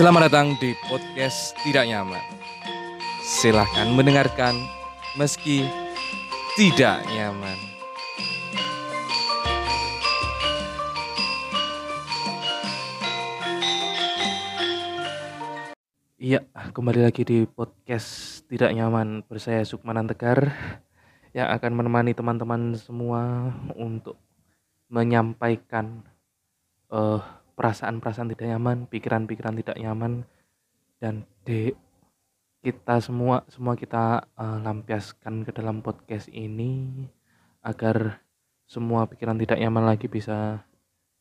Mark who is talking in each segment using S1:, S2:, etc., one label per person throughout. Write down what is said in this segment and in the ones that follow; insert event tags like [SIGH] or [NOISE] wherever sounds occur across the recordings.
S1: Selamat datang di podcast Tidak Nyaman. Silahkan mendengarkan meski tidak nyaman. Iya, kembali lagi di podcast Tidak Nyaman bersaya Sukmanan Tegar yang akan menemani teman-teman semua untuk menyampaikan eh, perasaan-perasaan tidak nyaman, pikiran-pikiran tidak nyaman dan de kita semua semua kita eh, lampiaskan ke dalam podcast ini agar semua pikiran tidak nyaman lagi bisa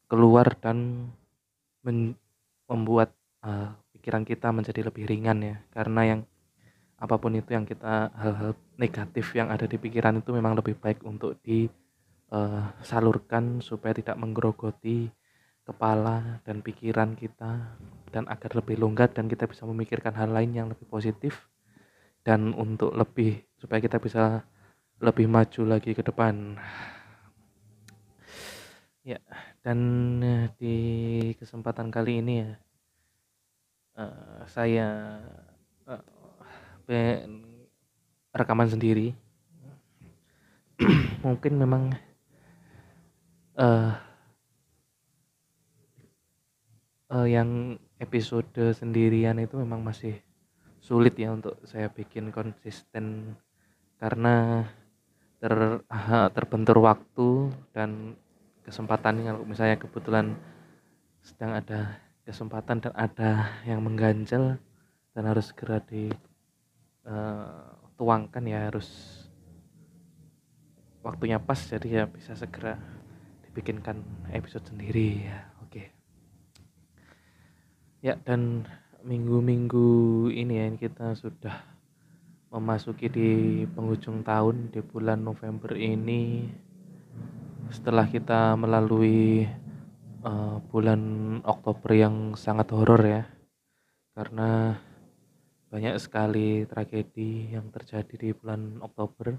S1: keluar dan membuat eh, pikiran kita menjadi lebih ringan ya. Karena yang apa pun itu yang kita hal-hal negatif yang ada di pikiran itu memang lebih baik untuk disalurkan supaya tidak menggerogoti kepala dan pikiran kita dan agar lebih longgar dan kita bisa memikirkan hal lain yang lebih positif dan untuk lebih supaya kita bisa lebih maju lagi ke depan. Ya dan eh, di kesempatan kali ini ya eh, saya pe- rekaman sendiri. [CLEARS THROAT] Mungkin memang eh eh, yang episode sendirian itu memang masih sulit ya untuk saya bikin konsisten karena ter terbentur waktu dan kesempatan. Kalau misalnya kebetulan sedang ada kesempatan dan ada yang mengganjal dan harus segera dituangkan ya harus waktunya pas jadi ya bisa segera dibikinkan episode sendiri ya ya dan minggu-minggu ini ya kita sudah memasuki di penghujung tahun di bulan November ini. Setelah kita melalui eh, bulan Oktober yang sangat horor ya karena banyak sekali tragedi yang terjadi di bulan Oktober.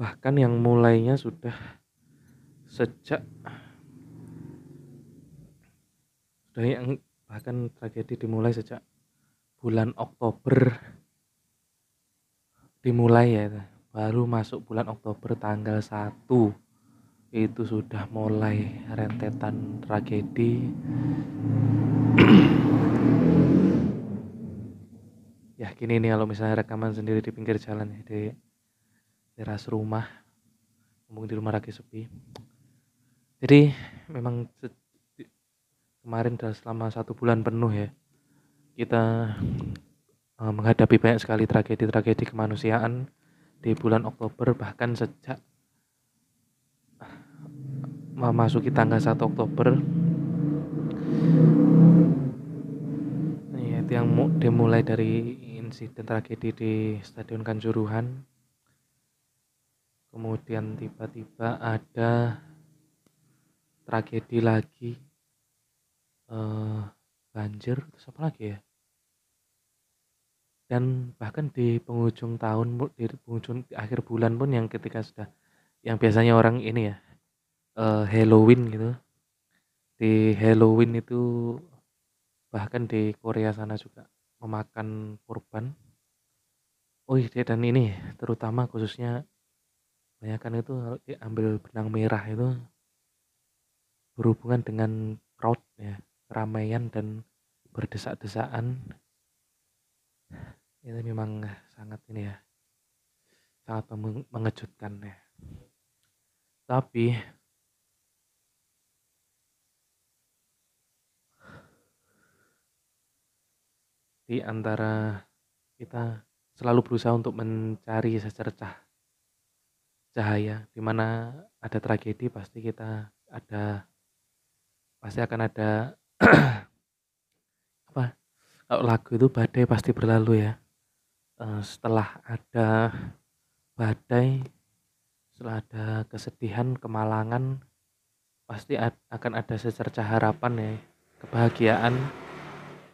S1: Bahkan yang mulainya sudah sejak sudah yang bahkan tragedi dimulai sejak bulan Oktober. Dimulai ya baru masuk bulan Oktober tanggal 1 itu sudah mulai rentetan tragedi. [CLEARS THROAT] Ya gini nih kalau misalnya rekaman sendiri di pinggir jalan ya di teras rumah. Ngomong di rumah lagi sepi jadi memang kemarin sudah selama satu bulan penuh ya kita eh, menghadapi banyak sekali tragedi-tragedi kemanusiaan di bulan Oktober bahkan sejak memasuki tanggal 1 Oktober. Ya, itu yang mu- dimulai dari insiden tragedi di Stadion Kanjuruhan. Kemudian tiba-tiba ada tragedi lagi. Eh banjir terus apa lagi ya? Dan bahkan di penghujung tahun di penghujung di akhir bulan pun yang ketika sudah yang biasanya orang ini ya eh, Halloween gitu. Di Halloween itu bahkan di Korea sana juga memakan korban oh iya dan ini terutama khususnya kebanyakan itu diambil benang merah itu berhubungan dengan crowd ya keramaian dan berdesak-desakan itu memang sangat ini ya sangat meng- mengejutkan ya. Tapi di antara kita selalu berusaha untuk mencari secercah cahaya di mana ada tragedi pasti kita ada pasti akan ada [CLEARS THROAT] apa kalau lagu itu badai pasti berlalu ya. Eh, setelah ada badai setelah ada kesedihan kemalangan pasti akan ada secercah harapan ya kebahagiaan.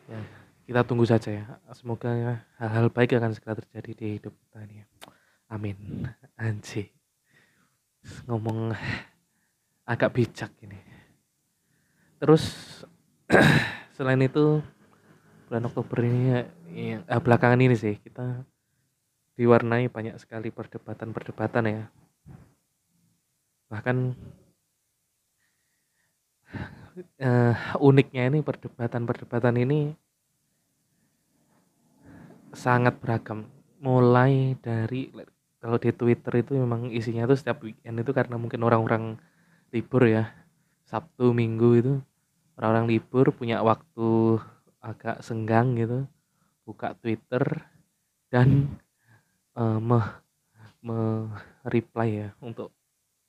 S1: Ya kita tunggu saja ya. Semoga hal-hal baik akan segera terjadi di hidup kita ini ya. amin. Anji ngomong agak bijak ini terus [CLEARS THROAT] selain itu bulan Oktober ini ya, eh, belakangan ini sih kita diwarnai banyak sekali perdebatan-perdebatan ya. Bahkan uh, uniknya ini perdebatan-perdebatan ini sangat beragam. Mulai dari kalau di Twitter itu memang isinya tuh setiap weekend itu karena mungkin orang-orang libur ya Sabtu Minggu itu orang-orang libur punya waktu agak senggang gitu buka Twitter dan uh, me, me reply ya untuk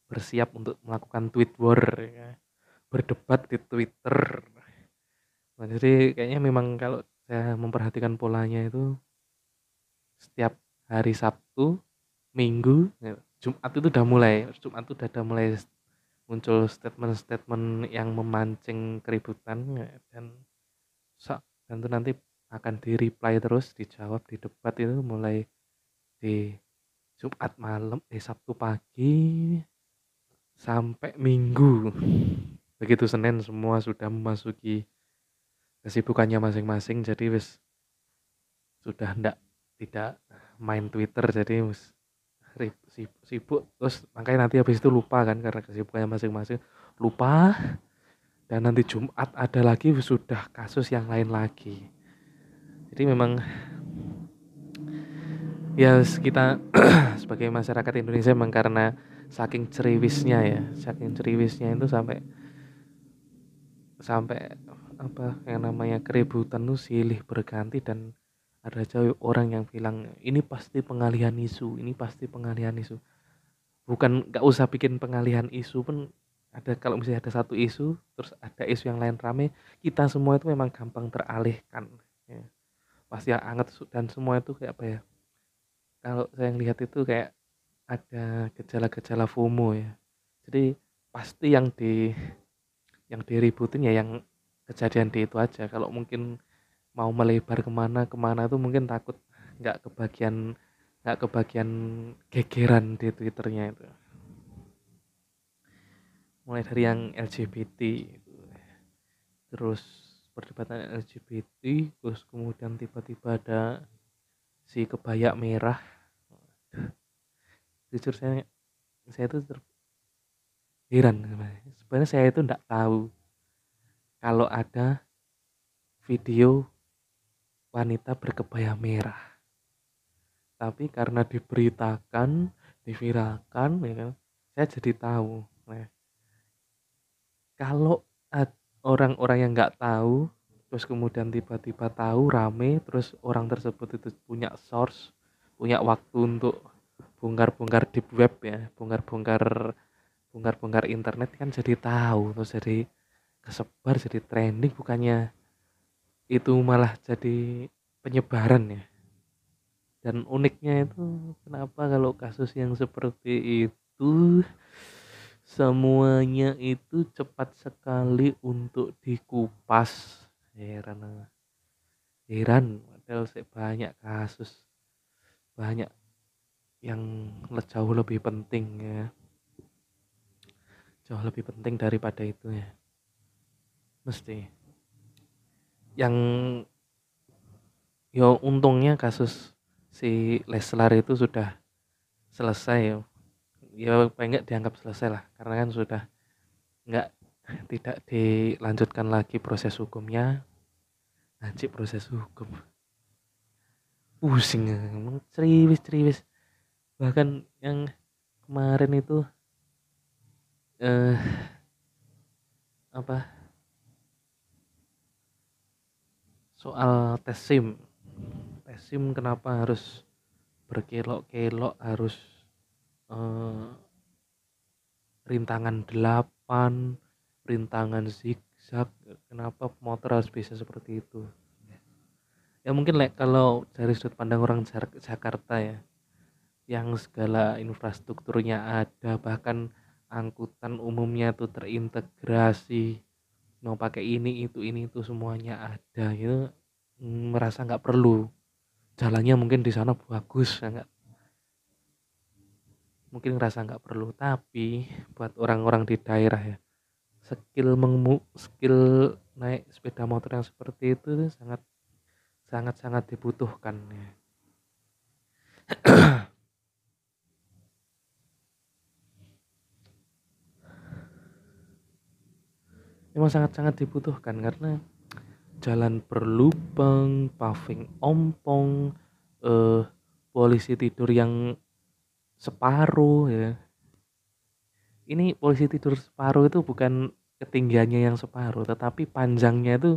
S1: bersiap untuk melakukan tweet war ya. berdebat di Twitter nah, jadi kayaknya memang kalau saya memperhatikan polanya itu setiap hari Sabtu, Minggu, ya, Jumat itu udah mulai, Jumat itu udah, mulai muncul statement-statement yang memancing keributan ya, dan dan itu nanti akan di reply terus dijawab di debat itu mulai di Jumat malam eh Sabtu pagi sampai Minggu. Begitu Senin semua sudah memasuki kesibukannya masing-masing jadi wis sudah ndak tidak main Twitter jadi sibuk terus makanya nanti habis itu lupa kan karena kesibukannya masing-masing. Lupa dan nanti Jumat ada lagi sudah kasus yang lain lagi. Jadi memang ya kita [CLEARS THROAT] sebagai masyarakat Indonesia memang karena saking ceriwisnya ya saking ceriwisnya itu sampai sampai apa yang namanya keributan tuh silih berganti dan ada jauh orang yang bilang ini pasti pengalihan isu ini pasti pengalihan isu. Bukan nggak usah bikin pengalihan isu pun ada kalau misalnya ada satu isu terus ada isu yang lain rame kita semua itu memang gampang teralihkan ya. pasti anget dan semua itu kayak apa ya kalau saya lihat itu kayak ada gejala-gejala FOMO ya. Jadi pasti yang di yang diributin ya yang kejadian di itu aja. Kalau mungkin mau melebar ke mana ke mana tuh mungkin takut nggak kebagian nggak kebagian gegeran di twitternya itu. Mulai dari yang LGBT terus perdebatan LGBT terus kemudian tiba-tiba ada si kebaya merah. Jujur saya saya itu heran sebenarnya. Saya itu tidak tahu kalau ada video wanita berkebaya merah. Tapi karena diberitakan, diviralkan, ya kan, saya jadi tahu. Nah, kalau orang-orang yang nggak tahu, terus kemudian tiba-tiba tahu rame, terus orang tersebut itu punya source, punya waktu untuk bongkar-bongkar di web ya, bongkar-bongkar bongkar-bongkar internet kan jadi tahu terus jadi kesebar jadi trending bukannya itu malah jadi penyebaran ya. Dan uniknya itu kenapa kalau kasus yang seperti itu semuanya itu cepat sekali untuk dikupas? Heran heran. Padahal banyak kasus banyak yang jauh lebih penting ya. Jauh lebih penting daripada itu ya. Mesti yang yo untungnya kasus si Leslar itu sudah selesai ya ya pengen dianggap selesai lah karena kan sudah nggak tidak dilanjutkan lagi proses hukumnya. Nanti proses hukum. Pusing emang ceriwis ceriwis bahkan yang kemarin itu eh apa soal tes SIM. Tes SIM kenapa harus berkelok-kelok harus eh, rintangan 8, rintangan zigzag. Kenapa motor harus bisa seperti itu? Ya mungkin like, kalau dari sudut pandang orang Jakarta ya yang segala infrastrukturnya ada bahkan angkutan umumnya tuh terintegrasi mau pakai ini itu ini itu semuanya ada gitu. Merasa nggak perlu. Jalannya mungkin di sana bagus ya nggak? Mungkin ngerasa nggak perlu. Tapi buat orang-orang di daerah ya skill mengemu skill naik sepeda motor yang seperti itu sangat sangat sangat dibutuhkan ya. [CLEARS THROAT] memang sangat-sangat dibutuhkan karena jalan berlubang, paving ompong, eh, polisi tidur yang separuh ya. Ini polisi tidur separuh itu bukan ketinggiannya yang separuh, tetapi panjangnya itu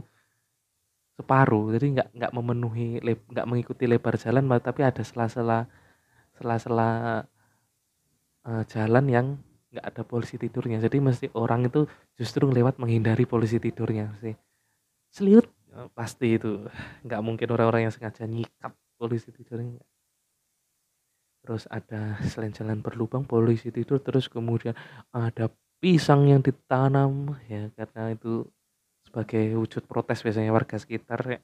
S1: separuh. Jadi nggak nggak memenuhi nggak mengikuti lebar jalan, tapi ada sela-sela sela-sela uh, jalan yang nggak ada polisi tidurnya. Jadi mesti orang itu justru lewat menghindari polisi tidurnya sih. Seliut ya, pasti itu. Nggak mungkin orang-orang yang sengaja nyikat polisi tidurnya. Terus ada selain jalan berlubang polisi tidur terus kemudian ada pisang yang ditanam ya karena itu sebagai wujud protes biasanya warga sekitar ya.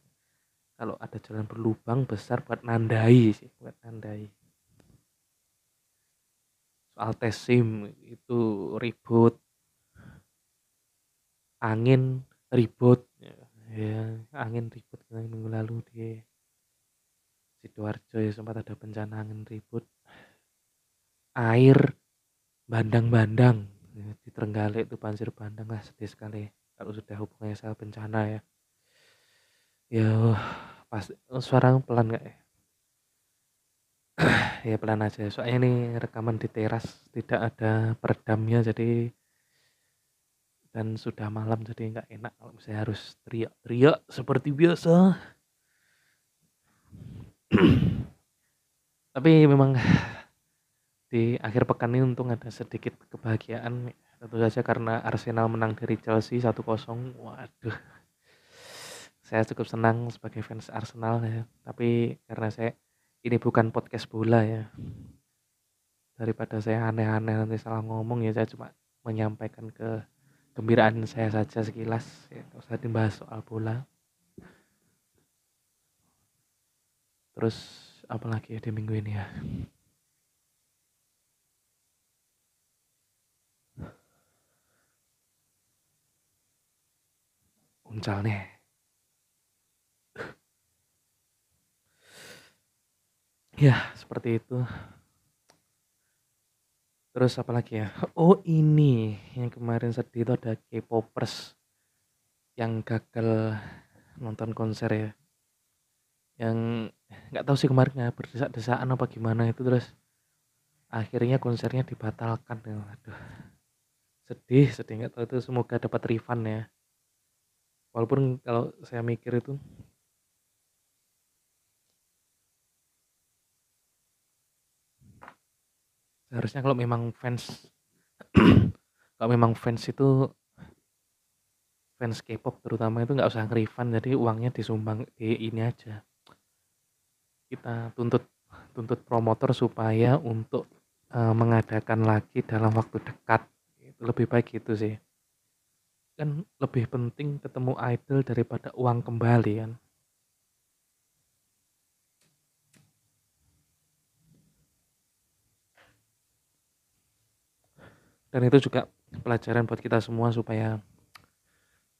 S1: Kalau ada jalan berlubang besar buat nandai sih buat nandai soal tes SIM itu ribut. Angin ribut ya, ya angin ribut minggu lalu di sidoarjo ya sempat ada bencana angin ribut. Air bandang-bandang ya, di Trenggalek itu banjir bandang lah sedih sekali. Kalau sudah hubungannya sama bencana ya. Ya pas suara pelan nggak ya [CLEARS THROAT] ya pelan aja. Soalnya ini rekaman di teras tidak ada peredamnya jadi dan sudah malam jadi nggak enak kalau misalnya harus teriak-teriak seperti biasa. [CLEARS THROAT] Tapi memang [SIGHS] di akhir pekan ini untung ada sedikit kebahagiaan tentu saja karena Arsenal menang dari Chelsea 1-0 waduh. Saya cukup senang sebagai fans Arsenal ya. Tapi karena saya ini bukan podcast bola ya. Daripada saya aneh-aneh nanti salah ngomong ya saya cuma menyampaikan ke gembiraan saya saja sekilas ya. Nggak usah dibahas soal bola. Terus apalagi ya di minggu ini ya? Uncal nih Ya, seperti itu. Terus apa lagi ya? Oh, ini yang kemarin sedih itu ada K-popers yang gagal nonton konser ya. Yang nggak tahu sih kemarin ya berdesak-desakan apa gimana itu terus akhirnya konsernya dibatalkan. Aduh. Sedih, sedih nggak tahu itu semoga dapat refund ya. Walaupun kalau saya mikir itu Seharusnya kalau memang fans [CLEARS THROAT] kalau memang fans itu fans K-pop terutama itu nggak usah nge-refund jadi uangnya disumbang di ini aja. Kita tuntut tuntut promotor supaya untuk uh, mengadakan lagi dalam waktu dekat. Itu lebih baik gitu sih. Kan lebih penting ketemu idol daripada uang kembali kan. Dan itu juga pelajaran buat kita semua supaya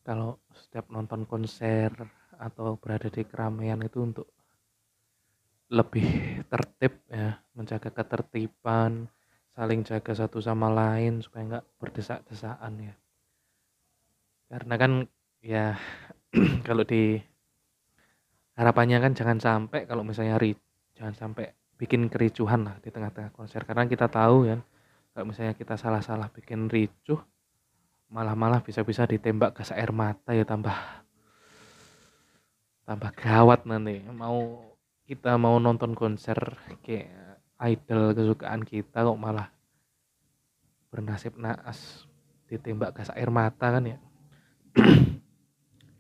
S1: kalau setiap nonton konser atau berada di keramaian itu untuk lebih tertib ya menjaga ketertiban saling jaga satu sama lain supaya nggak berdesak-desakan ya. Karena kan ya [CLEARS THROAT] kalau di harapannya kan jangan sampai kalau misalnya ri jangan sampai bikin kericuhan lah di tengah-tengah konser. Karena kita tahu ya kalau misalnya kita salah-salah bikin ricuh malah-malah bisa-bisa ditembak gas air mata ya tambah tambah gawat nanti. Mau kita mau nonton konser kayak idol kesukaan kita kok malah bernasib naas ditembak gas air mata kan ya. [CLEARS THROAT]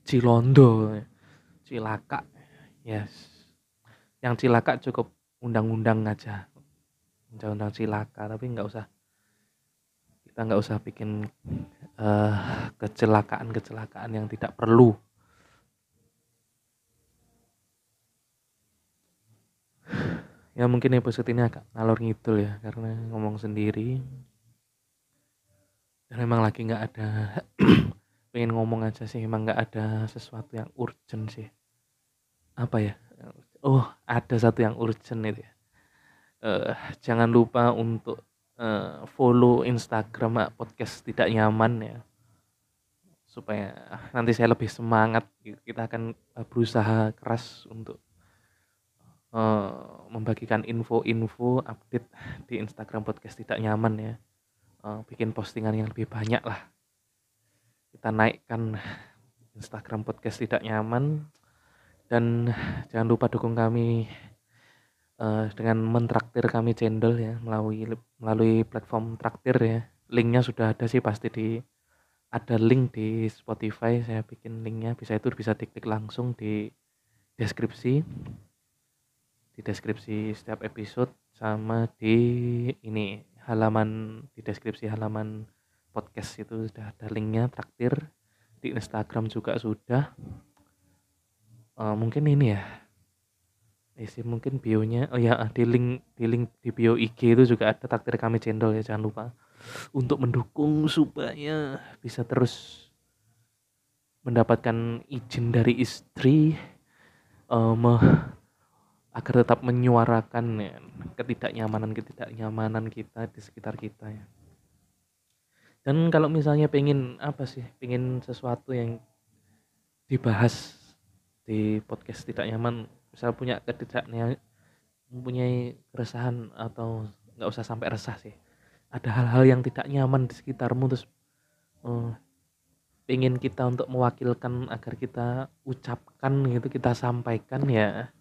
S1: Cilondo Cilaka yes. Yang Cilaka cukup undang-undang aja. Undang-undang Cilaka tapi nggak usah kita nggak usah bikin uh, kecelakaan-kecelakaan yang tidak perlu. Ya mungkin episode ini agak ngalor ngidul ya karena ngomong sendiri. Dan emang lagi nggak ada [CLEARS THROAT] pengen ngomong aja sih emang nggak ada sesuatu yang urgent sih. Apa ya? Oh ada satu yang urgent itu ya. Uh, jangan lupa untuk uh, follow Instagram podcast tidak nyaman ya. Supaya nanti saya lebih semangat kita akan berusaha keras untuk uh, membagikan info-info update di Instagram podcast tidak nyaman ya. Uh, bikin postingan yang lebih banyak lah. Kita naikkan Instagram podcast tidak nyaman. Dan jangan lupa dukung kami uh, dengan mentraktir kami channel ya melalui melalui platform traktir ya. Linknya sudah ada sih pasti di ada link di Spotify. Saya bikin linknya bisa itu bisa diklik langsung di deskripsi. Di deskripsi setiap episode sama di ini halaman di deskripsi halaman podcast itu sudah ada linknya traktir. Di Instagram juga sudah. Uh, mungkin ini ya isi mungkin bionya oh ya di link di link di bio IG itu juga ada traktir kami channel ya jangan lupa. Untuk mendukung supaya bisa terus mendapatkan izin dari istri um, agar tetap menyuarakan ya, ketidaknyamanan ketidaknyamanan kita di sekitar kita ya. Dan kalau misalnya pengen apa sih pengen sesuatu yang dibahas di podcast tidak nyaman misal punya ketidaknya mempunyai keresahan atau nggak usah sampai resah sih. Ada hal-hal yang tidak nyaman di sekitarmu terus uh, pengen kita untuk mewakilkan agar kita ucapkan gitu kita sampaikan ya.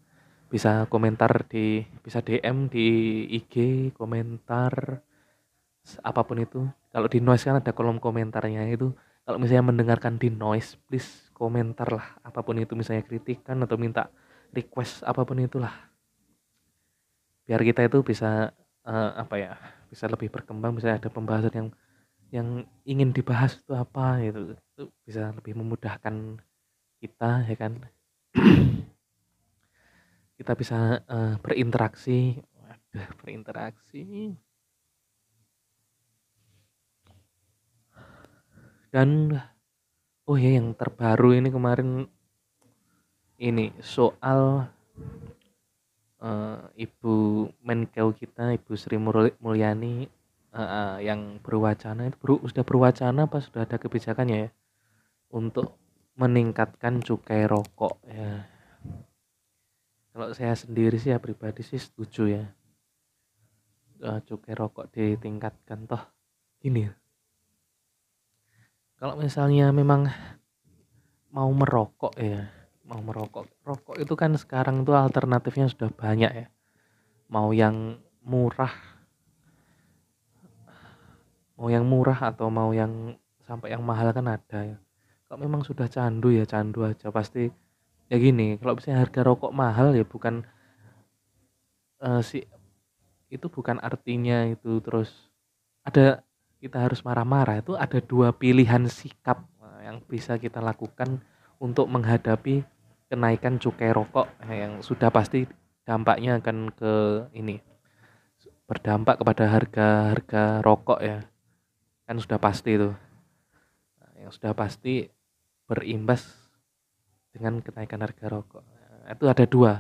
S1: Bisa komentar di bisa DM di IG komentar apa pun itu. Kalau di noise kan ada kolom komentarnya itu. Kalau misalnya mendengarkan di noise please komentar lah apa pun itu misalnya kritikan atau minta request apa pun itulah. Biar kita itu bisa uh, apa ya bisa lebih berkembang bisa ada pembahasan yang yang ingin dibahas itu apa itu itu bisa lebih memudahkan kita ya kan. [CLEARS THROAT] Kita bisa uh, berinteraksi. Waduh berinteraksi. Dan oh ya yang terbaru ini kemarin ini soal uh, Ibu Menkeu kita Ibu Sri Mulyani uh, uh, yang berwacana itu ber, sudah berwacana apa sudah ada kebijakannya ya untuk meningkatkan cukai rokok ya. Kalau saya sendiri sih ya pribadi sih setuju ya. Uh, cukai rokok ditingkatkan toh gini. Kalau misalnya memang mau merokok ya mau merokok. Rokok itu kan sekarang tuh alternatifnya sudah banyak ya. Mau yang murah mau yang murah atau mau yang sampai yang mahal kan ada ya. Kalau memang sudah candu ya candu aja. Pasti ya gini kalau misalnya harga rokok mahal ya bukan uh, si itu bukan artinya itu. Terus ada kita harus marah-marah. Itu ada dua pilihan sikap eh, yang bisa kita lakukan untuk menghadapi kenaikan cukai rokok yang sudah pasti dampaknya akan ke ini berdampak kepada harga-harga rokok ya kan sudah pasti itu nah, yang sudah pasti berimbas dengan kenaikan harga rokok. Nah, itu ada dua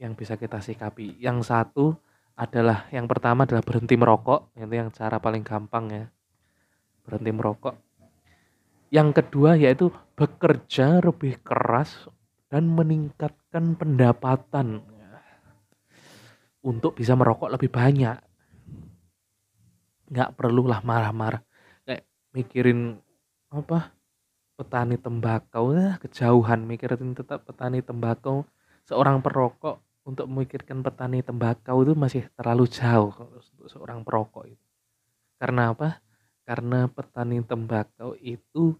S1: yang bisa kita sikapi. Yang satu adalah yang pertama adalah berhenti merokok, itu yang cara paling gampang ya. Berhenti merokok. Yang kedua yaitu bekerja lebih keras dan meningkatkan pendapatan. Untuk bisa merokok lebih banyak. Nggak perlulah marah-marah. Kayak mikirin apa? Petani tembakau. Ya kejauhan mikirin tetap petani tembakau. Seorang perokok untuk memikirkan petani tembakau itu masih terlalu jauh untuk seorang perokok itu. Karena apa karena petani tembakau itu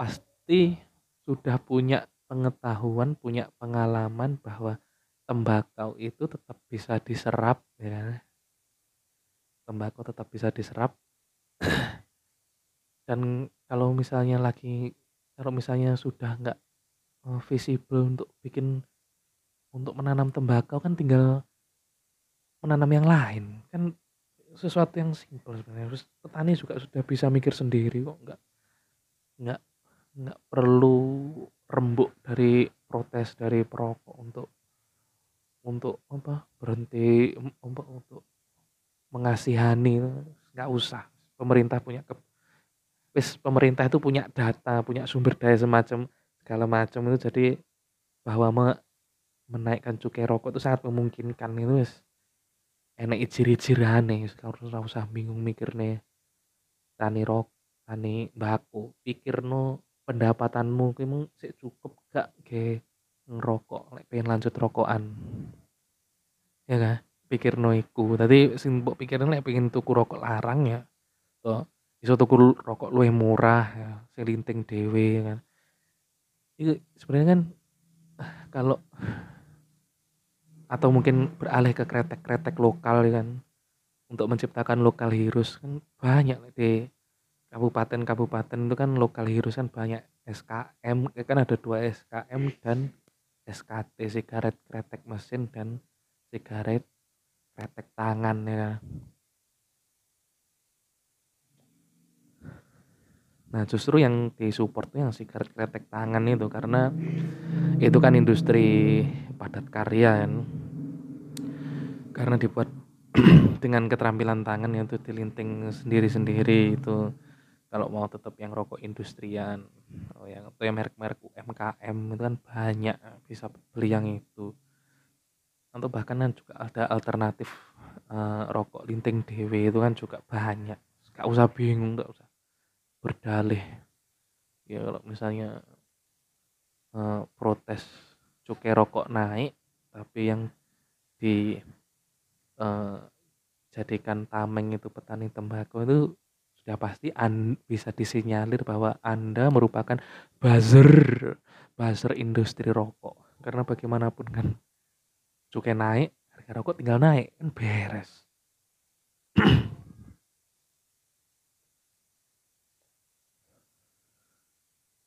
S1: pasti sudah punya pengetahuan punya pengalaman bahwa tembakau itu tetap bisa diserap ya. Tembakau tetap bisa diserap. [CLEARS THROAT] Dan kalau misalnya lagi kalau misalnya sudah nggak uh, visible untuk bikin untuk menanam tembakau kan tinggal menanam yang lain. Kan sesuatu yang simpel sebenarnya. Terus petani juga sudah bisa mikir sendiri kok, nggak nggak nggak perlu rembuk dari protes dari perokok untuk untuk apa berhenti untuk, untuk mengasihani. Nggak usah. Pemerintah punya ke wis pemerintah itu punya data punya sumber daya semacam segala macam itu. Jadi bahwa me, menaikkan cukai rokok itu sangat memungkinkan itu wis enak ciri-cirane harus ora usah bingung mikir nih tani rok tani baku pikir no pendapatanmu kamu sih cukup gak ke ngerokok lek pengen lanjut rokokan. Ya kan pikir iku. Tadi sing mbok pikirin lek pengen tuku rokok larang ya to. Iso tuku rokok luwih murah ya sing linting dhewe ya kan. Itu sebenarnya kan kalau atau mungkin beralih ke kretek-kretek lokal ya kan. Untuk menciptakan lokal heroes kan banyak di kabupaten-kabupaten itu kan lokal heroes kan banyak. SKM kan ada dua SKM dan SKT sigaret kretek mesin dan sigaret kretek tangan ya Nah justru yang disupport tuh yang sigaret kretek tangan itu karena itu kan industri padat karya kan. Karena dibuat [CLEARS THROAT] dengan keterampilan tangan yang itu dilinting sendiri-sendiri itu. Kalau mau tetap yang rokok industrian oh yang atau yang merek-merek UMKM itu kan banyak bisa beli yang itu. Atau bahkan kan juga ada alternatif uh, rokok linting DW itu kan juga banyak. Gak usah bingung gak usah berdalih. Ya kalau misalnya uh, protes cukai rokok naik tapi yang di uh, jadikan tameng itu petani tembakau itu sudah pasti bisa disinyalir bahwa Anda merupakan buzzer buzzer industri rokok. Karena bagaimanapun kan cukai naik harga rokok tinggal naik kan beres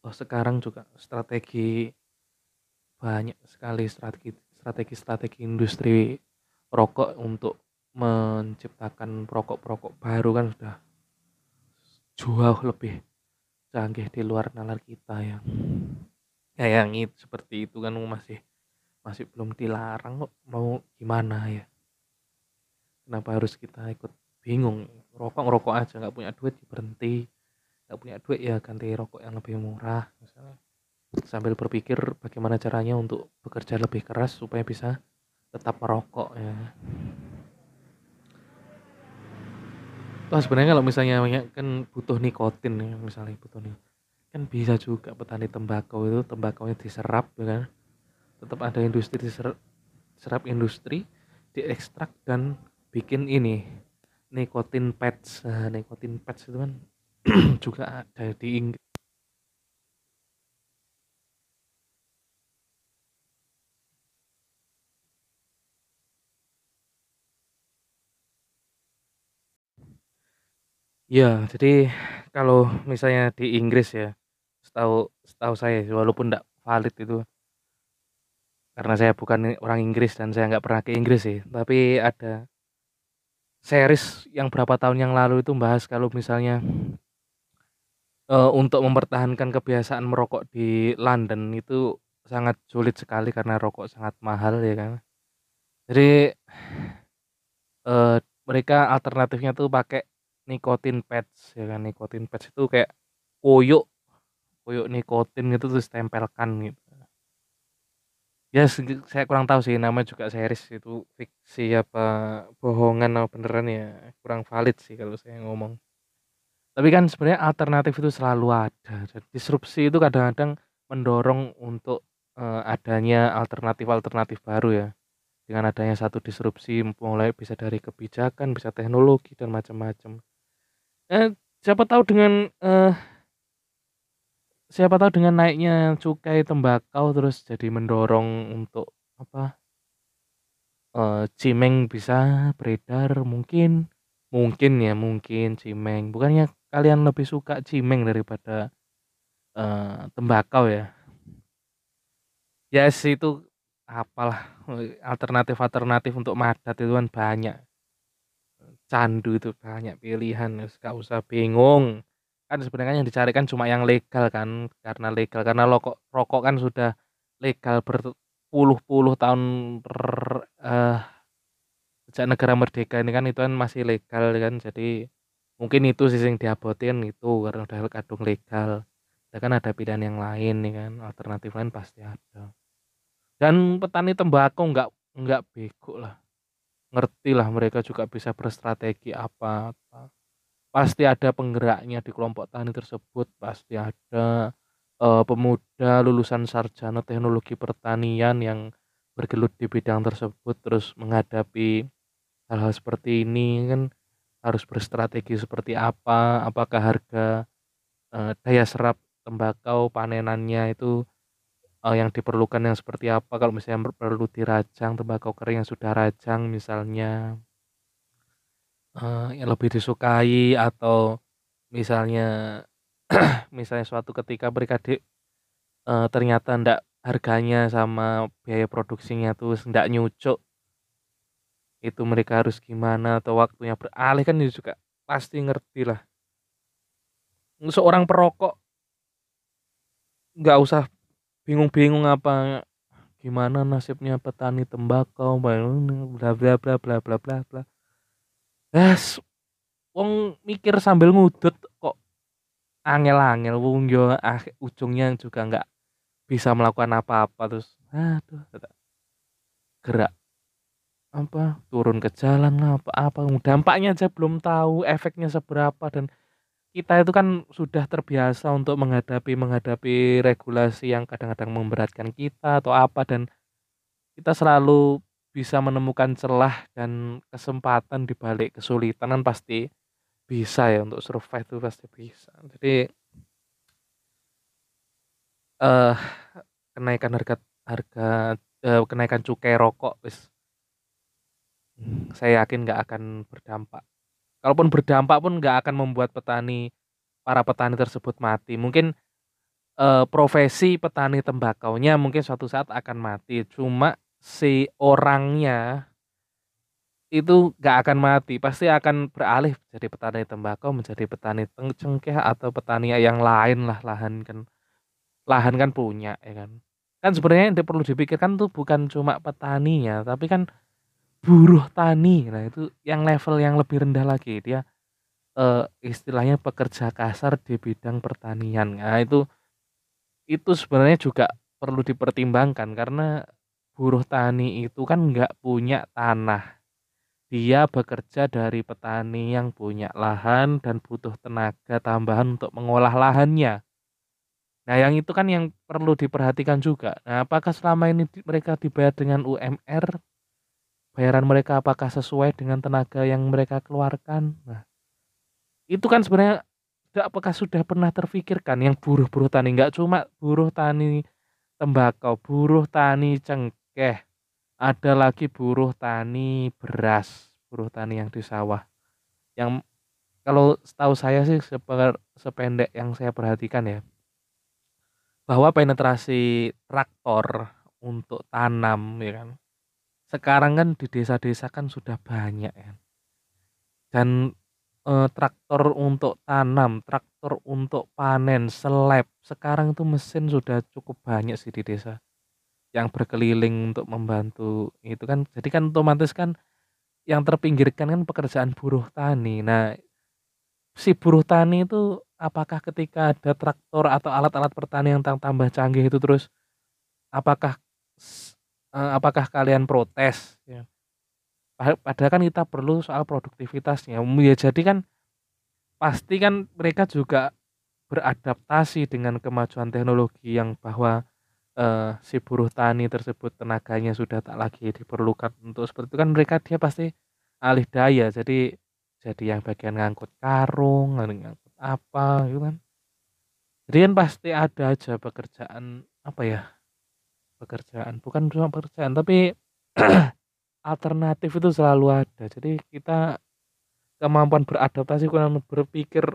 S1: oh sekarang juga strategi banyak sekali strategi strategi-strategi industri rokok untuk menciptakan rokok-rokok baru kan sudah jauh lebih canggih di luar nalar kita ya. Ya yang itu seperti itu kan masih masih belum dilarang kok mau gimana ya. Kenapa harus kita ikut bingung rokok rokok aja nggak punya duit berhenti nggak punya duit ya ganti rokok yang lebih murah misalnya. Sambil berpikir bagaimana caranya untuk bekerja lebih keras supaya bisa tetap merokok ya. Wah sebenarnya kalau misalnya kan butuh nikotin ya misalnya butuh nih kan bisa juga petani tembakau itu tembakaunya diserap ya kan. Tetap ada industri diserap serap industri diekstrak dan bikin ini nikotin pads. Nah, nikotin pads itu kan [CLEARS THROAT] juga ada di Inggris Ya, jadi kalau misalnya di Inggris ya, setahu setahu saya walaupun tidak valid itu karena saya bukan orang Inggris dan saya nggak pernah ke Inggris sih, tapi ada series yang berapa tahun yang lalu itu bahas kalau misalnya uh, untuk mempertahankan kebiasaan merokok di London itu sangat sulit sekali karena rokok sangat mahal ya kan. Jadi uh, mereka alternatifnya tuh pakai nikotin pads ya kan, nikotin pads itu kayak koyok, koyok nikotin gitu terus tempelkan gitu. Ya saya kurang tahu sih nama juga series itu fiksi apa bohongan atau beneran ya kurang valid sih kalau saya ngomong. Tapi kan sebenarnya alternatif itu selalu ada dan disrupsi itu kadang-kadang mendorong untuk, uh, adanya alternatif-alternatif baru ya. Dengan adanya satu disrupsi mulai bisa dari kebijakan, bisa teknologi dan macam-macam. Eh, siapa tahu dengan, uh, siapa tahu dengan naiknya cukai tembakau terus jadi mendorong untuk apa uh, cimeng bisa beredar mungkin mungkin ya, mungkin cimeng. Bukannya kalian lebih suka cimeng daripada, uh, tembakau ya? Ya yes, itu apalah, alternatif-alternatif untuk madat itu kan banyak. candu itu banyak pilihan, gak usah bingung. Kan sebenarnya yang dicari kan cuma yang legal kan, karena legal karena rokok rokok kan sudah legal berpuluh-puluh tahun per, uh, negara merdeka ini kan itu kan masih legal kan, jadi mungkin itu sih yang diabotin itu karena udah kadung legal. Ya kan ada pilihan yang lain nih kan, alternatif lain pasti ada. Dan petani tembakau nggak nggak bego lah ngerti lah mereka juga bisa berstrategi apa, apa. Pasti ada penggeraknya di kelompok tani tersebut, pasti ada uh, pemuda lulusan sarjana teknologi pertanian yang bergelut di bidang tersebut terus menghadapi hal-hal seperti ini kan harus berstrategi seperti apa, apakah harga uh, daya serap tembakau panenannya itu uh, yang diperlukan yang seperti apa. Kalau misalnya perlu dirajang tembakau kering yang sudah rajang misalnya uh, yang lebih disukai atau misalnya [CLEARS THROAT] misalnya suatu ketika mereka di uh, ternyata ndak harganya sama biaya produksinya tuh ndak nyucuk itu mereka harus gimana atau waktunya beralih kan juga pasti ngerti lah seorang perokok nggak usah bingung-bingung apa gimana nasibnya petani tembakau bla bla bla bla bla. Bla bla yes wong mikir sambil ngudut kok angel-angel wong yo ah, ujungnya juga nggak bisa melakukan apa-apa terus aduh gerak apa turun ke jalan apa apa dampaknya aja belum tahu efeknya seberapa dan kita itu kan sudah terbiasa untuk menghadapi menghadapi regulasi yang kadang-kadang memberatkan kita atau apa dan kita selalu bisa menemukan celah dan kesempatan di balik kesulitan kan pasti bisa ya untuk survive itu pasti bisa. Jadi uh, kenaikan harga harga uh, kenaikan cukai rokok wis saya yakin nggak akan berdampak Kalaupun berdampak pun nggak akan membuat petani para petani tersebut mati. Mungkin, uh, profesi petani tembakaunya mungkin suatu saat akan mati, cuma si orangnya itu nggak akan mati, pasti akan beralih jadi petani tembakau menjadi petani cengkeh atau petani yang lain lah, lahan kan lahan kan punya ya kan. Kan sebenarnya yang perlu dipikirkan tuh bukan cuma petaninya, tapi kan buruh tani. Nah, itu yang level yang lebih rendah lagi. Dia, uh, istilahnya pekerja kasar di bidang pertanian. Nah, itu itu sebenarnya juga perlu dipertimbangkan karena buruh tani itu kan nggak punya tanah. Dia bekerja dari petani yang punya lahan dan butuh tenaga tambahan untuk mengolah lahannya. Nah, yang itu kan yang perlu diperhatikan juga. Nah, apakah selama ini mereka dibayar dengan UMR bayaran mereka apakah sesuai dengan tenaga yang mereka keluarkan? Nah itu kan sebenarnya apakah sudah pernah terfikirkan yang buruh-buruh tani? Nggak cuma buruh tani tembakau buruh tani cengkeh ada lagi buruh tani beras buruh tani yang di sawah. Yang kalau setahu saya sih sependek yang saya perhatikan ya bahwa penetrasi traktor untuk tanam ya kan sekarang kan di desa-desa kan sudah banyak ya. Dan e, traktor untuk tanam, traktor untuk panen, seleb, sekarang itu mesin sudah cukup banyak sih di desa yang berkeliling untuk membantu itu kan jadi kan otomatis kan yang terpinggirkan kan pekerjaan buruh tani. Nah, si buruh tani itu apakah ketika ada traktor atau alat-alat pertanian yang tambah canggih itu terus apakah apakah kalian protes ya. Padahal kan kita perlu soal produktivitasnya. Ya jadi kan pasti kan mereka juga beradaptasi dengan kemajuan teknologi yang bahwa uh, si buruh tani tersebut tenaganya sudah tak lagi diperlukan untuk seperti itu kan mereka dia pasti alih daya jadi jadi yang bagian ngangkut karung ngangkut apa gitu kan jadi kan pasti ada aja pekerjaan apa ya pekerjaan bukan cuma pekerjaan tapi [CLEARS THROAT] alternatif itu selalu ada. Jadi kita kemampuan beradaptasi kurang berpikir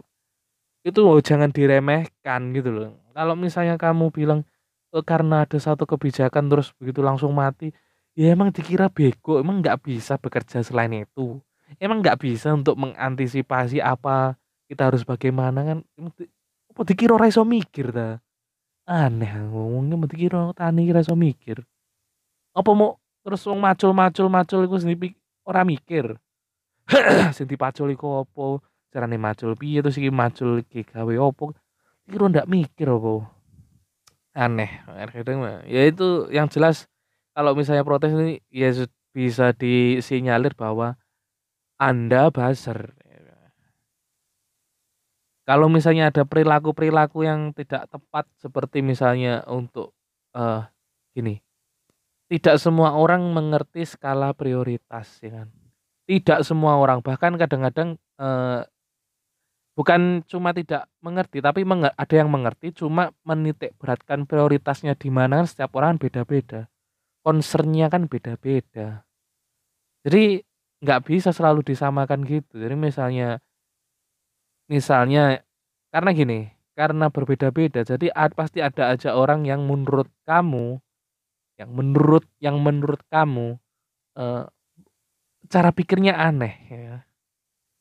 S1: itu oh, jangan diremehkan gitu loh. Kalau misalnya kamu bilang oh, karena ada satu kebijakan terus begitu langsung mati ya emang dikira bego emang nggak bisa bekerja selain itu. Emang nggak bisa untuk mengantisipasi apa kita harus bagaimana kan? Apa dikira ora iso mikir ta aneh ngomongnya mau dikira tani ora iso mikir. Apa mau terus wong macul-macul macul iku sendiri ora mikir. [CLEARS THROAT] Sing dipacul iku apa? Carane macul piye? Terus iki macul iki gawe opo kira ndak mikir apa? Aneh. Kadang ya itu yang jelas kalau misalnya protes ini ya bisa disinyalir bahwa anda buzzer kalau misalnya ada perilaku-perilaku yang tidak tepat seperti misalnya untuk uh, gini tidak semua orang mengerti skala prioritas ya kan? Tidak semua orang bahkan kadang-kadang uh, bukan cuma tidak mengerti tapi ada yang mengerti cuma menitik beratkan prioritasnya di mana kan setiap orang beda-beda. Concernnya kan beda-beda. Jadi nggak bisa selalu disamakan gitu. Jadi misalnya misalnya karena gini karena berbeda-beda jadi pasti ada aja orang yang menurut kamu yang menurut yang menurut kamu uh, cara pikirnya aneh ya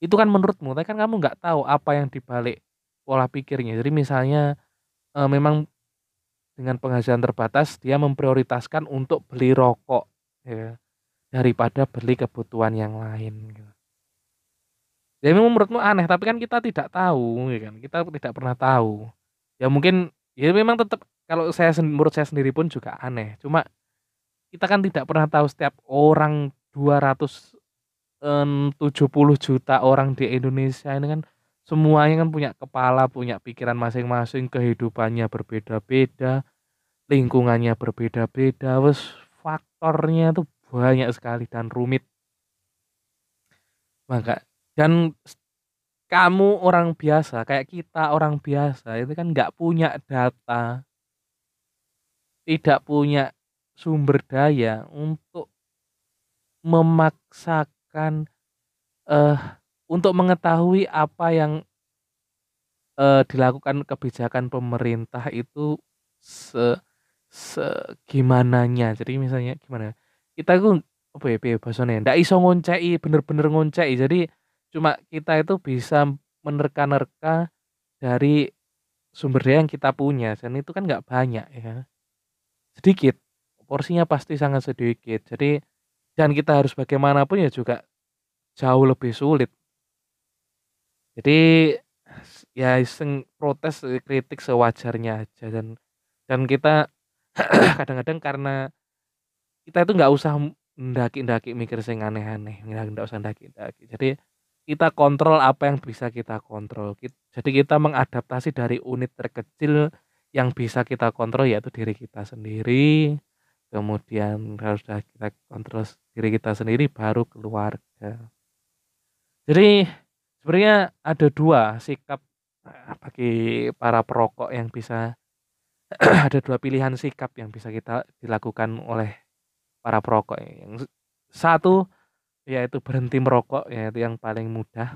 S1: itu kan menurutmu, tapi kan kamu nggak tahu apa yang dibalik pola pikirnya. Jadi misalnya e, memang dengan penghasilan terbatas dia memprioritaskan untuk beli rokok ya daripada beli kebutuhan yang lain gitu. Ya memang menurutmu aneh, tapi kan kita tidak tahu ya kan. Kita tidak pernah tahu. Ya mungkin ya memang tetap kalau saya menurut saya sendiri pun juga aneh. Cuma kita kan tidak pernah tahu setiap orang 200 70 juta orang di Indonesia ini kan semuanya kan punya kepala, punya pikiran masing-masing, kehidupannya berbeda-beda, lingkungannya berbeda-beda, wes faktornya tuh banyak sekali dan rumit. Maka dan kamu orang biasa kayak kita orang biasa itu kan nggak punya data, tidak punya sumber daya untuk memaksa akan uh, untuk mengetahui apa yang uh, dilakukan kebijakan pemerintah itu se segimananya. Jadi misalnya gimana? Kita itu apa ya basane ndak iso ngonceki bener-bener ngonceki. Jadi cuma kita itu bisa menerka-nerka dari sumber daya yang kita punya dan itu kan nggak banyak ya. Sedikit. Porsinya pasti sangat sedikit. Jadi dan kita harus bagaimanapun ya juga jauh lebih sulit. Jadi ya iseng protes kritik sewajarnya aja dan dan kita [CLEARS THROAT] kadang-kadang karena kita itu nggak usah ndaki-ndaki mikir sing aneh-aneh, nggak usah ndaki-ndaki. Jadi kita kontrol apa yang bisa kita kontrol. Jadi kita mengadaptasi dari unit terkecil yang bisa kita kontrol yaitu diri kita sendiri. Kemudian harus kita kontrol diri kita sendiri baru keluarga. Jadi sebenarnya ada dua sikap eh, bagi para perokok yang bisa [CLEARS THROAT] ada dua pilihan sikap yang bisa kita dilakukan oleh para perokok. Yang satu yaitu berhenti merokok yaitu yang paling mudah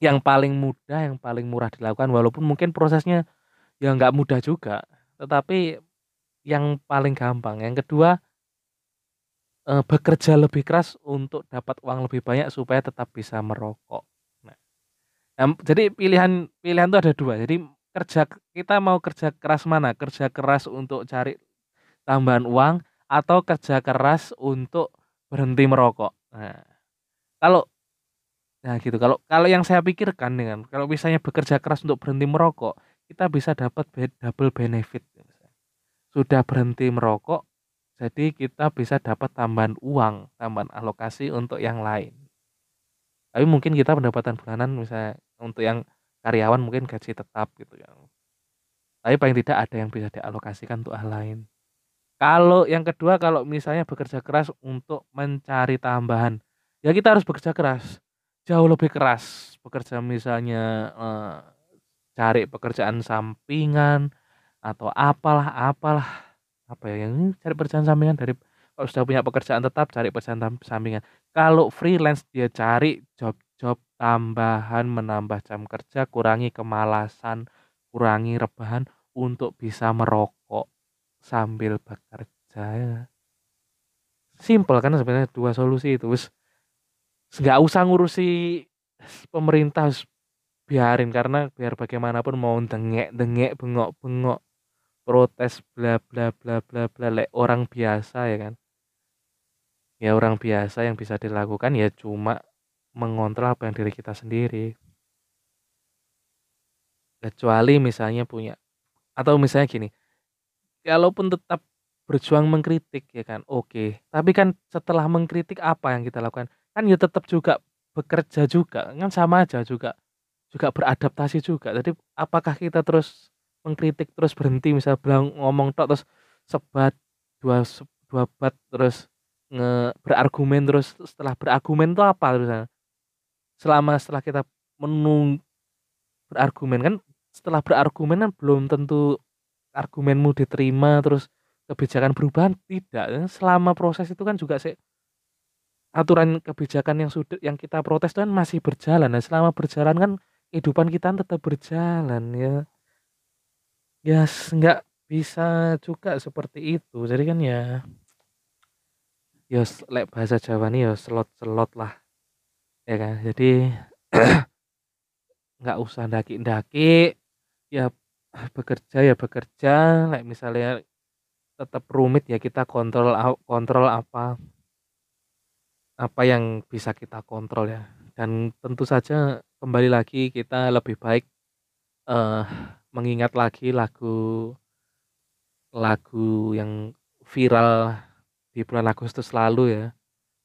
S1: yang paling mudah yang paling murah dilakukan walaupun mungkin prosesnya ya nggak mudah juga tetapi yang paling gampang. Yang kedua, eh, bekerja lebih keras untuk dapat uang lebih banyak supaya tetap bisa merokok. Nah, nah jadi pilihan pilihan itu ada dua. Jadi kerja kita mau kerja keras mana? Kerja keras untuk cari tambahan uang atau kerja keras untuk berhenti merokok. Nah, kalau nah gitu. Kalau kalau yang saya pikirkan dengan kalau misalnya bekerja keras untuk berhenti merokok, kita bisa dapat double benefit sudah berhenti merokok, jadi kita bisa dapat tambahan uang, tambahan alokasi untuk yang lain. Tapi mungkin kita pendapatan bulanan misalnya untuk yang karyawan mungkin gaji tetap gitu ya. Tapi paling tidak ada yang bisa dialokasikan untuk hal lain. Kalau yang kedua kalau misalnya bekerja keras untuk mencari tambahan, ya kita harus bekerja keras, jauh lebih keras. Bekerja misalnya eh, cari pekerjaan sampingan, atau apalah apalah apa ya yang cari pekerjaan sampingan dari kalau sudah punya pekerjaan tetap cari pekerjaan sampingan kalau freelance dia cari job-job tambahan menambah jam kerja kurangi kemalasan kurangi rebahan untuk bisa merokok sambil bekerja ya. simple kan sebenarnya dua solusi itu nggak usah ngurusi pemerintah biarin karena biar bagaimanapun mau dengek dengek bengok bengok protes bla bla bla bla bla le orang biasa ya kan. Ya orang biasa yang bisa dilakukan ya cuma mengontrol apa yang diri kita sendiri. Kecuali misalnya punya atau misalnya gini kalaupun tetap berjuang mengkritik ya kan? Oke. Tapi kan setelah mengkritik apa yang kita lakukan? Kan ya tetap juga bekerja juga kan sama aja juga juga beradaptasi juga. Jadi apakah kita terus mengkritik terus berhenti misal bilang ngomong tok terus sebat dua dua bat terus nge berargumen terus setelah berargumen itu apa terus? Selama setelah kita menung berargumen kan setelah berargumen kan belum tentu argumenmu diterima terus kebijakan perubahan? Tidak. Selama proses itu kan juga sih aturan kebijakan yang sudah yang kita protes kan masih berjalan. Nah selama berjalan kan kehidupan kita tetap berjalan ya. Ya nggak bisa juga seperti itu. Jadi kan ya ya lek bahasa Jawa nih ya selot-selot lah ya kan? Jadi [CLEARS THROAT] nggak usah daki-daki ya bekerja ya bekerja lek misalnya tetap rumit ya kita kontrol kontrol apa apa yang bisa kita kontrol ya. Dan tentu saja kembali lagi kita lebih baik uh, mengingat lagi lagu lagu yang viral di bulan Agustus lalu ya.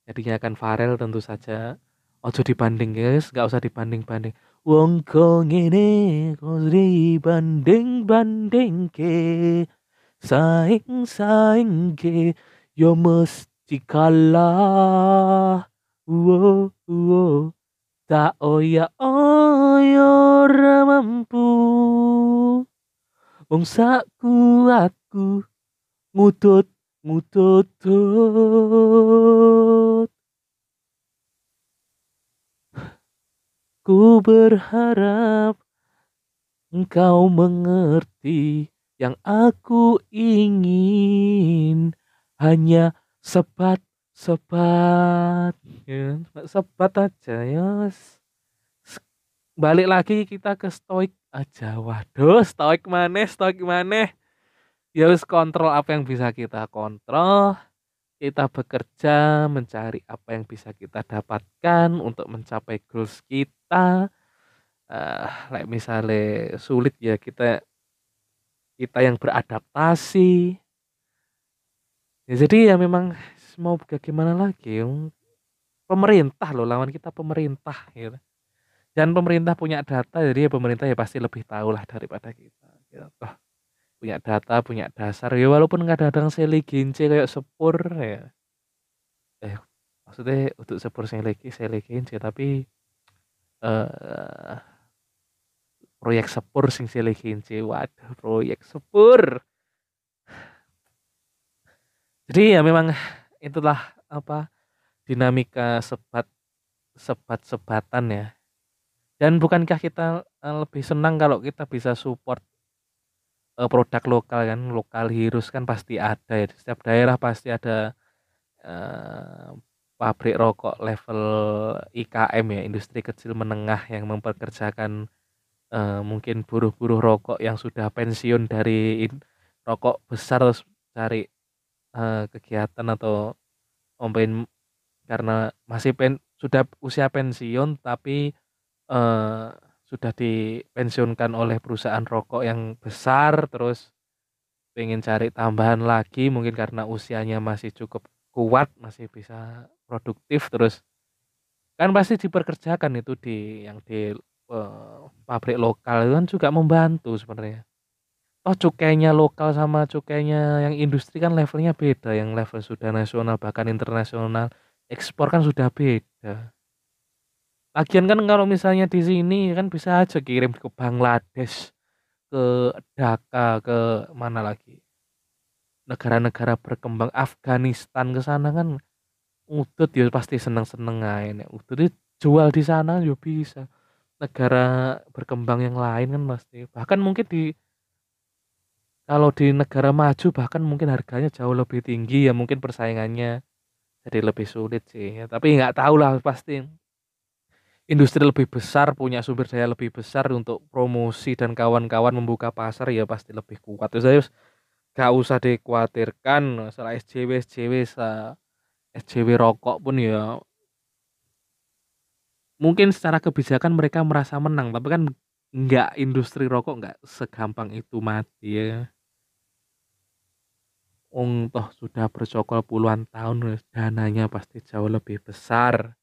S1: Jadinya akan viral tentu saja. Ojo dibanding guys, nggak usah dibanding-banding. Wong kong ini kok dibanding-banding ke saing saing ke yo mesti Jikalau wo wo tak oya oyo mampu. Wong saku aku ngutut ngutut Ku berharap engkau mengerti yang aku ingin. Hanya sebat sebat ya sebat aja ya balik lagi kita ke stoik aja. Waduh stoik mana stoik mana ya harus kontrol apa yang bisa kita kontrol kita bekerja mencari apa yang bisa kita dapatkan untuk mencapai goals kita uh, like misalnya sulit ya kita kita yang beradaptasi Ya jadi ya memang mau bagaimana lagi, pemerintah loh lawan kita pemerintah gitu. Dan pemerintah punya data jadi ya pemerintah ya pasti lebih tahu lah daripada kita gitu. Punya data, punya dasar ya walaupun nggak ada seli gince kayak sepur ya. Eh maksudnya untuk sepur seli seli gince tapi uh, proyek sepur sing seli gince waduh proyek sepur jadi ya memang itulah apa dinamika sebat sebat-sebatan ya. Dan bukankah kita eh, lebih senang kalau kita bisa support uh, produk lokal kan, lokal heroes kan pasti ada ya. Setiap daerah pasti ada uh, pabrik rokok level IKM ya, industri kecil menengah yang mempekerjakan uh, mungkin buruh-buruh rokok yang sudah pensiun dari rokok besar terus cari uh, kegiatan atau ompen karena masih pen sudah usia pensiun tapi uh, sudah dipensiunkan oleh perusahaan rokok yang besar terus pengen cari tambahan lagi mungkin karena usianya masih cukup kuat masih bisa produktif terus kan pasti diperkerjakan itu di yang di uh, pabrik lokal itu kan juga membantu sebenarnya Oh cukainya lokal sama cukainya yang industri kan levelnya beda, yang level sudah nasional bahkan internasional, ekspor kan sudah beda. Lagian kan kalau misalnya di sini kan bisa aja kirim ke Bangladesh, ke Dhaka, ke mana lagi, negara-negara berkembang, Afghanistan ke sana kan udut ya pasti seneng-seneng aja udut jual di sana juga bisa. Negara berkembang yang lain kan pasti. Bahkan mungkin di kalau di negara maju bahkan mungkin harganya jauh lebih tinggi ya mungkin persaingannya jadi lebih sulit sih. Ya, tapi nggak tahu lah pasti industri lebih besar punya sumber daya lebih besar untuk promosi dan kawan-kawan membuka pasar ya pasti lebih kuat. Terus saya gak usah dikhawatirkan masalah SJW SJW SJW rokok pun ya. Mungkin secara kebijakan mereka merasa menang tapi kan nggak industri rokok nggak segampang itu mati ya Ung sudah bercokol puluhan tahun dananya pasti jauh lebih besar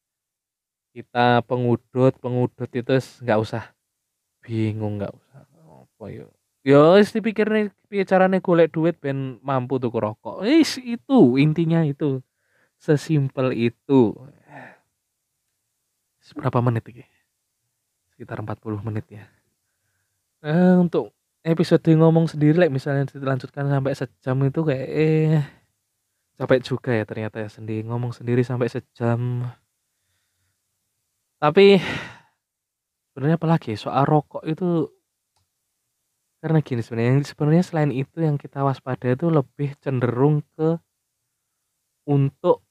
S1: kita pengudut pengudut itu nggak usah. Bingung nggak usah. Apa yuk yo ya, dipikir nih caranya golek duit ben mampu tuh rokok? Is itu intinya itu. Sesimpel itu. Seberapa menit ini sekitar 40 menit ya. Eh, untuk episode ngomong sendiri like, misalnya dilanjutkan sampai sejam itu kayak eh capek juga ya ternyata ya sendiri ngomong sendiri sampai sejam tapi sebenarnya apalagi soal rokok itu karena gini sebenarnya sebenarnya selain itu yang kita waspada itu lebih cenderung ke untuk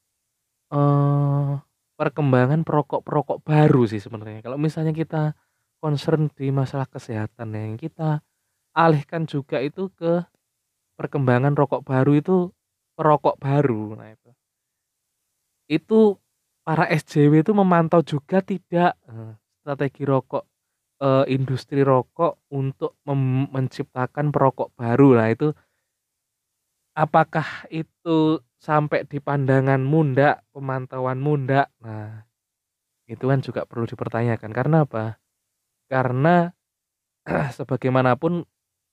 S1: uh, perkembangan perokok-perokok baru sih sebenarnya kalau misalnya kita concern di masalah kesehatan yang kita alihkan juga itu ke perkembangan rokok baru itu perokok baru. Nah itu. Itu para SJW itu memantau juga tidak eh, strategi rokok eh, industri rokok untuk menciptakan perokok baru. Nah itu apakah itu sampai di pandangan munda, pemantauan munda? Nah, itu kan juga perlu dipertanyakan. Karena apa? Karena [CLEARS THROAT] sebagaimanapun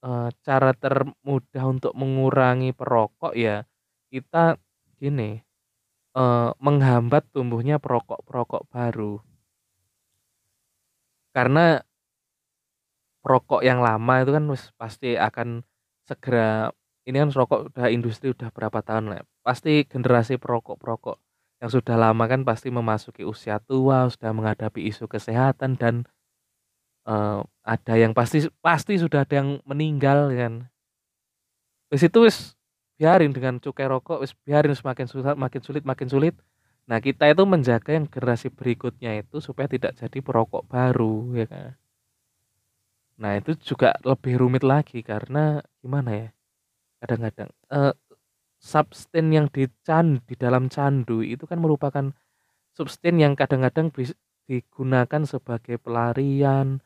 S1: uh, cara termudah untuk mengurangi perokok ya kita gini, uh, menghambat tumbuhnya perokok-perokok baru. Karena perokok yang lama itu kan pasti akan segera ini kan rokok udah industri udah berapa tahun lah, pasti generasi perokok-perokok yang sudah lama kan pasti memasuki usia tua, sudah menghadapi isu kesehatan dan uh, ada yang pasti pasti sudah ada yang meninggal kan. Wis itu wis biarin dengan cukai rokok wis biarin semakin susah makin sulit makin sulit. Nah, kita itu menjaga yang generasi berikutnya itu supaya tidak jadi perokok baru ya kan. Nah, itu juga lebih rumit lagi karena gimana ya? Kadang-kadang uh, substan yang di can di dalam candu itu kan merupakan substan yang kadang-kadang digunakan sebagai pelarian,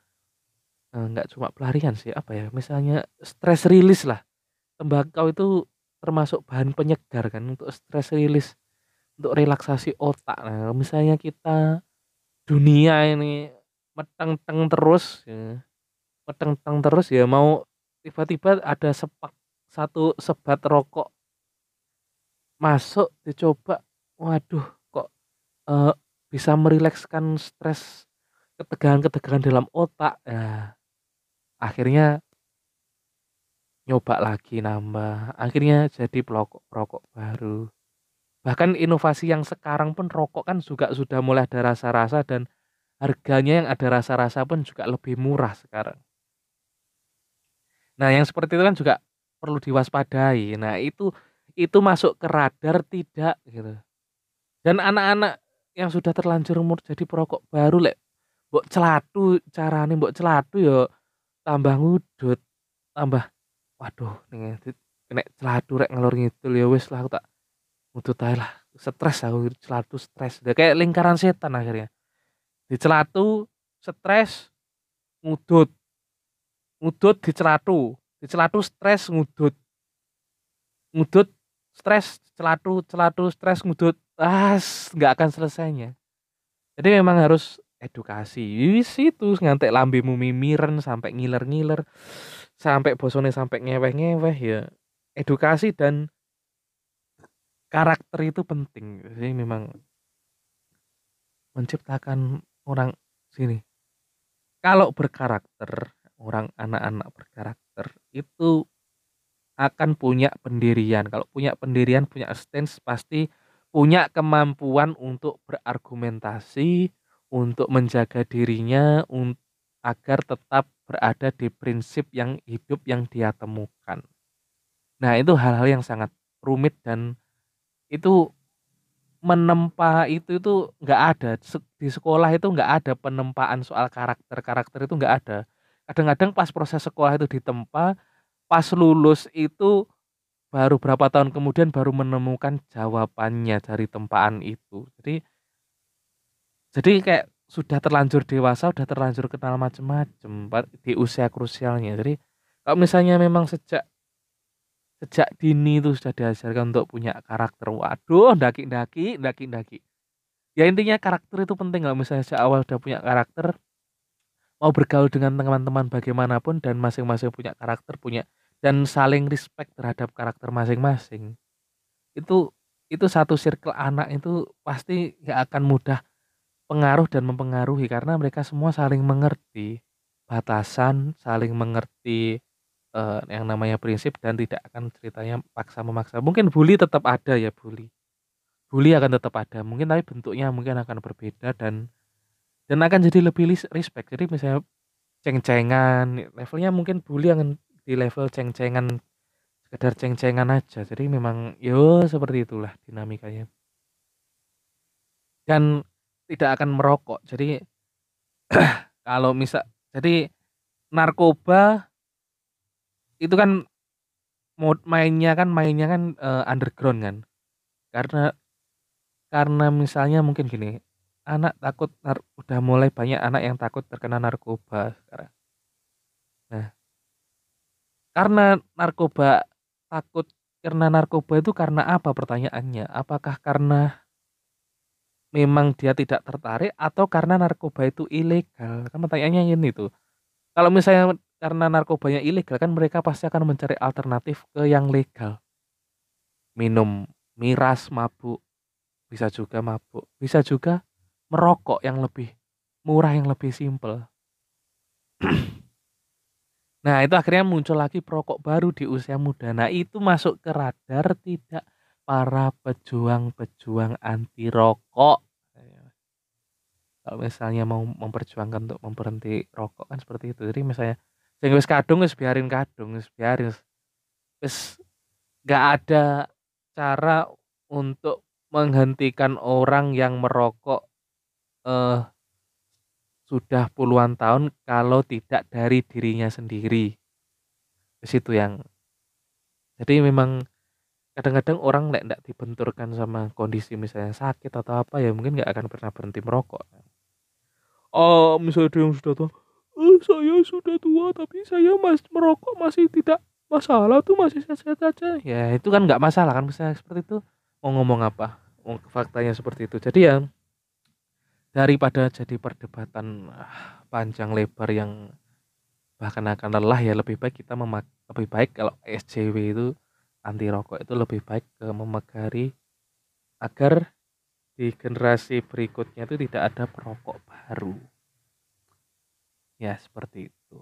S1: nggak cuma pelarian sih, apa ya, misalnya stress release lah. Tembakau itu termasuk bahan penyegar kan untuk stress release, untuk relaksasi otak. Nah, misalnya kita dunia ini meteng-teng terus ya, meteng-teng terus ya mau tiba-tiba ada sepak satu sebat rokok masuk dicoba, waduh kok, uh, bisa merilekskan stres, ketegangan-ketegangan dalam otak, ya akhirnya nyoba lagi nambah. Akhirnya jadi pelokok rokok baru. Bahkan inovasi yang sekarang pun rokok kan juga sudah mulai ada rasa-rasa dan harganya yang ada rasa-rasa pun juga lebih murah sekarang. Nah yang seperti itu kan juga perlu diwaspadai. Nah itu itu masuk ke radar tidak gitu. Dan anak-anak yang sudah terlanjur umur jadi perokok baru lek mbok celatu carane mbok celatu yo tambah ngudut, tambah waduh nih kena celatu rek ngalor ngidul ya wis lah aku tak ngudut ae lah. Stres aku celatu stres. Udah kayak lingkaran setan akhirnya. Di celatu stres ngudut. Ngudut di celatu. Di celatu stres ngudut. Ngudut stres celatu celatu stres ngudut. Ah, nggak akan selesainya. Jadi memang harus edukasi. Wis itu ngantek lambemu mimiren sampai ngiler-ngiler sampai bosone sampai ngeweh-ngeweh ya. Edukasi dan karakter itu penting. Sih memang menciptakan orang sini. Kalau berkarakter orang anak-anak berkarakter itu akan punya pendirian. Kalau punya pendirian punya stance pasti punya kemampuan untuk berargumentasi untuk menjaga dirinya agar tetap berada di prinsip yang hidup yang dia temukan. Nah, itu hal-hal yang sangat rumit dan itu menempa itu itu nggak ada. Di sekolah itu nggak ada penempaan soal karakter. Karakter itu nggak ada. Kadang-kadang pas proses sekolah itu ditempa pas lulus itu baru berapa tahun kemudian baru menemukan jawabannya dari tempaan itu. Jadi jadi kayak sudah terlanjur dewasa udah terlanjur kenal macem-macem di usia krusialnya. Jadi kalau misalnya memang sejak sejak dini itu sudah diajarkan untuk punya karakter waduh daki-daki daki-daki ya intinya karakter itu penting kalau misalnya sejak awal udah punya karakter mau bergaul dengan teman-teman bagaimanapun dan masing-masing punya karakter punya dan saling respect terhadap karakter masing-masing itu itu satu circle anak itu pasti gak akan mudah pengaruh dan mempengaruhi karena mereka semua saling mengerti batasan saling mengerti uh, yang namanya prinsip dan tidak akan ceritanya paksa memaksa. Mungkin bully tetap ada ya bully. Bully akan tetap ada, mungkin tapi bentuknya mungkin akan berbeda dan dan akan jadi lebih respect. Jadi misalnya ceng-cengan, levelnya mungkin bully akan di level ceng-cengan sekedar ceng-cengan aja. Jadi memang yo seperti itulah dinamikanya. Dan tidak akan merokok. Jadi [CLEARS THROAT] kalau misal jadi narkoba itu kan mod mainnya kan mainnya kan, uh, underground kan. Karena karena misalnya mungkin gini, anak takut nar udah mulai banyak anak yang takut terkena narkoba sekarang. Nah karena narkoba takut karena narkoba itu karena apa pertanyaannya? Apakah karena memang dia tidak tertarik atau karena narkoba itu ilegal? Kan pertanyaannya ini tuh. Kalau misalnya karena narkobanya ilegal kan mereka pasti akan mencari alternatif ke yang legal. Minum miras, mabuk, bisa juga mabuk, bisa juga merokok yang lebih murah yang lebih simpel. [CLEARS THROAT] nah, itu akhirnya muncul lagi perokok baru di usia muda. Nah, itu masuk ke radar tidak para pejuang-pejuang anti rokok. Kalau misalnya mau memperjuangkan untuk memberhenti rokok kan seperti itu. Jadi misalnya sing wis kadung wis biarin kadung wis biarin wis gak ada cara untuk menghentikan orang yang merokok eh sudah puluhan tahun kalau tidak dari dirinya sendiri di situ yang jadi memang kadang-kadang orang nggak dibenturkan sama kondisi misalnya sakit atau apa ya mungkin nggak akan pernah berhenti merokok oh misalnya dia yang sudah tua "Eh, saya sudah tua tapi saya masih merokok masih tidak masalah tuh masih sehat-sehat aja." Ya itu kan nggak masalah kan bisa seperti itu. Mau ngomong apa? Mau faktanya seperti itu. Jadi ya daripada jadi perdebatan ah, panjang lebar yang bahkan akan lelah ya lebih baik kita memak lebih baik kalau SJW itu anti rokok itu lebih baik ke memegari agar di generasi berikutnya itu tidak ada perokok baru. Ya seperti itu.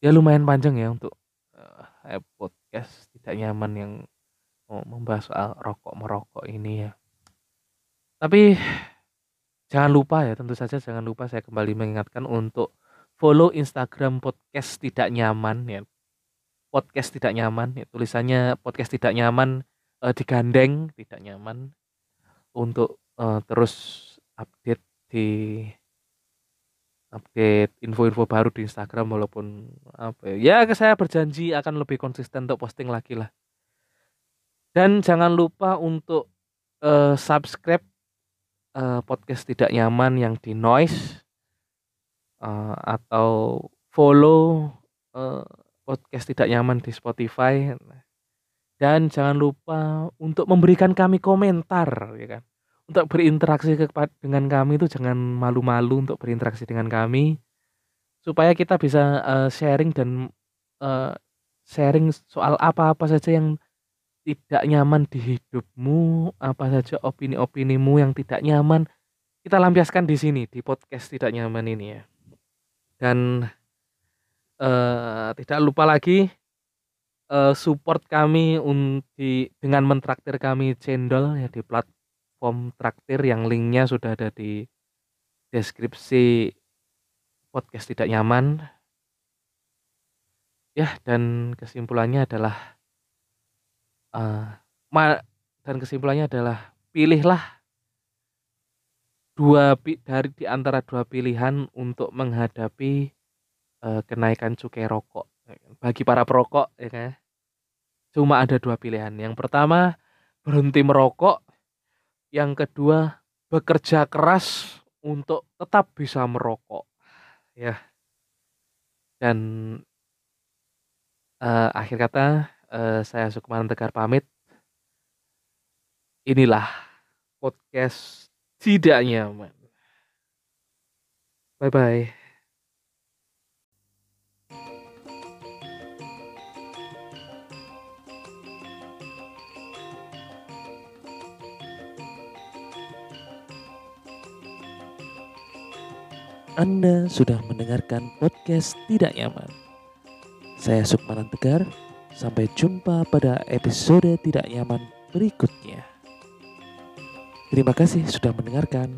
S1: Ya lumayan panjang ya untuk uh, podcast tidak nyaman yang mau membahas soal rokok merokok ini ya. Tapi jangan lupa ya tentu saja jangan lupa saya kembali mengingatkan untuk follow Instagram podcast tidak nyaman ya. Podcast tidak nyaman ya tulisannya podcast tidak nyaman uh, digandeng tidak nyaman untuk uh, terus update di update info-info baru di Instagram walaupun apa ya, ya saya berjanji akan lebih konsisten untuk posting lagi lah. Dan jangan lupa untuk uh, subscribe uh, podcast tidak nyaman yang di noise uh, atau follow uh, podcast tidak nyaman di Spotify. Dan jangan lupa untuk memberikan kami komentar ya kan? Untuk berinteraksi dengan kami itu jangan malu-malu untuk berinteraksi dengan kami. Supaya kita bisa uh, sharing dan uh, sharing soal apa-apa saja yang tidak nyaman di hidupmu, apa saja opini-opinimu yang tidak nyaman kita lampiaskan di sini di podcast tidak nyaman ini ya. Dan uh, tidak lupa lagi uh, support kami di dengan mentraktir kami cendol ya di plat form traktir yang linknya sudah ada di deskripsi podcast tidak nyaman. Ya, dan kesimpulannya adalah uh, ma dan kesimpulannya adalah pilihlah dua dari di antara dua pilihan untuk menghadapi uh, kenaikan cukai rokok. Bagi para perokok ya kan. Cuma ada dua pilihan. Yang pertama berhenti merokok, yang kedua bekerja keras untuk tetap bisa merokok. Ya. Dan uh, akhir kata uh, saya Sukman Tegar pamit. Inilah podcast tidak nyaman. Bye bye.
S2: Anda sudah mendengarkan podcast Tidak Nyaman. Saya Sukmanan Tegar, sampai jumpa pada episode Tidak Nyaman berikutnya. Terima kasih sudah mendengarkan.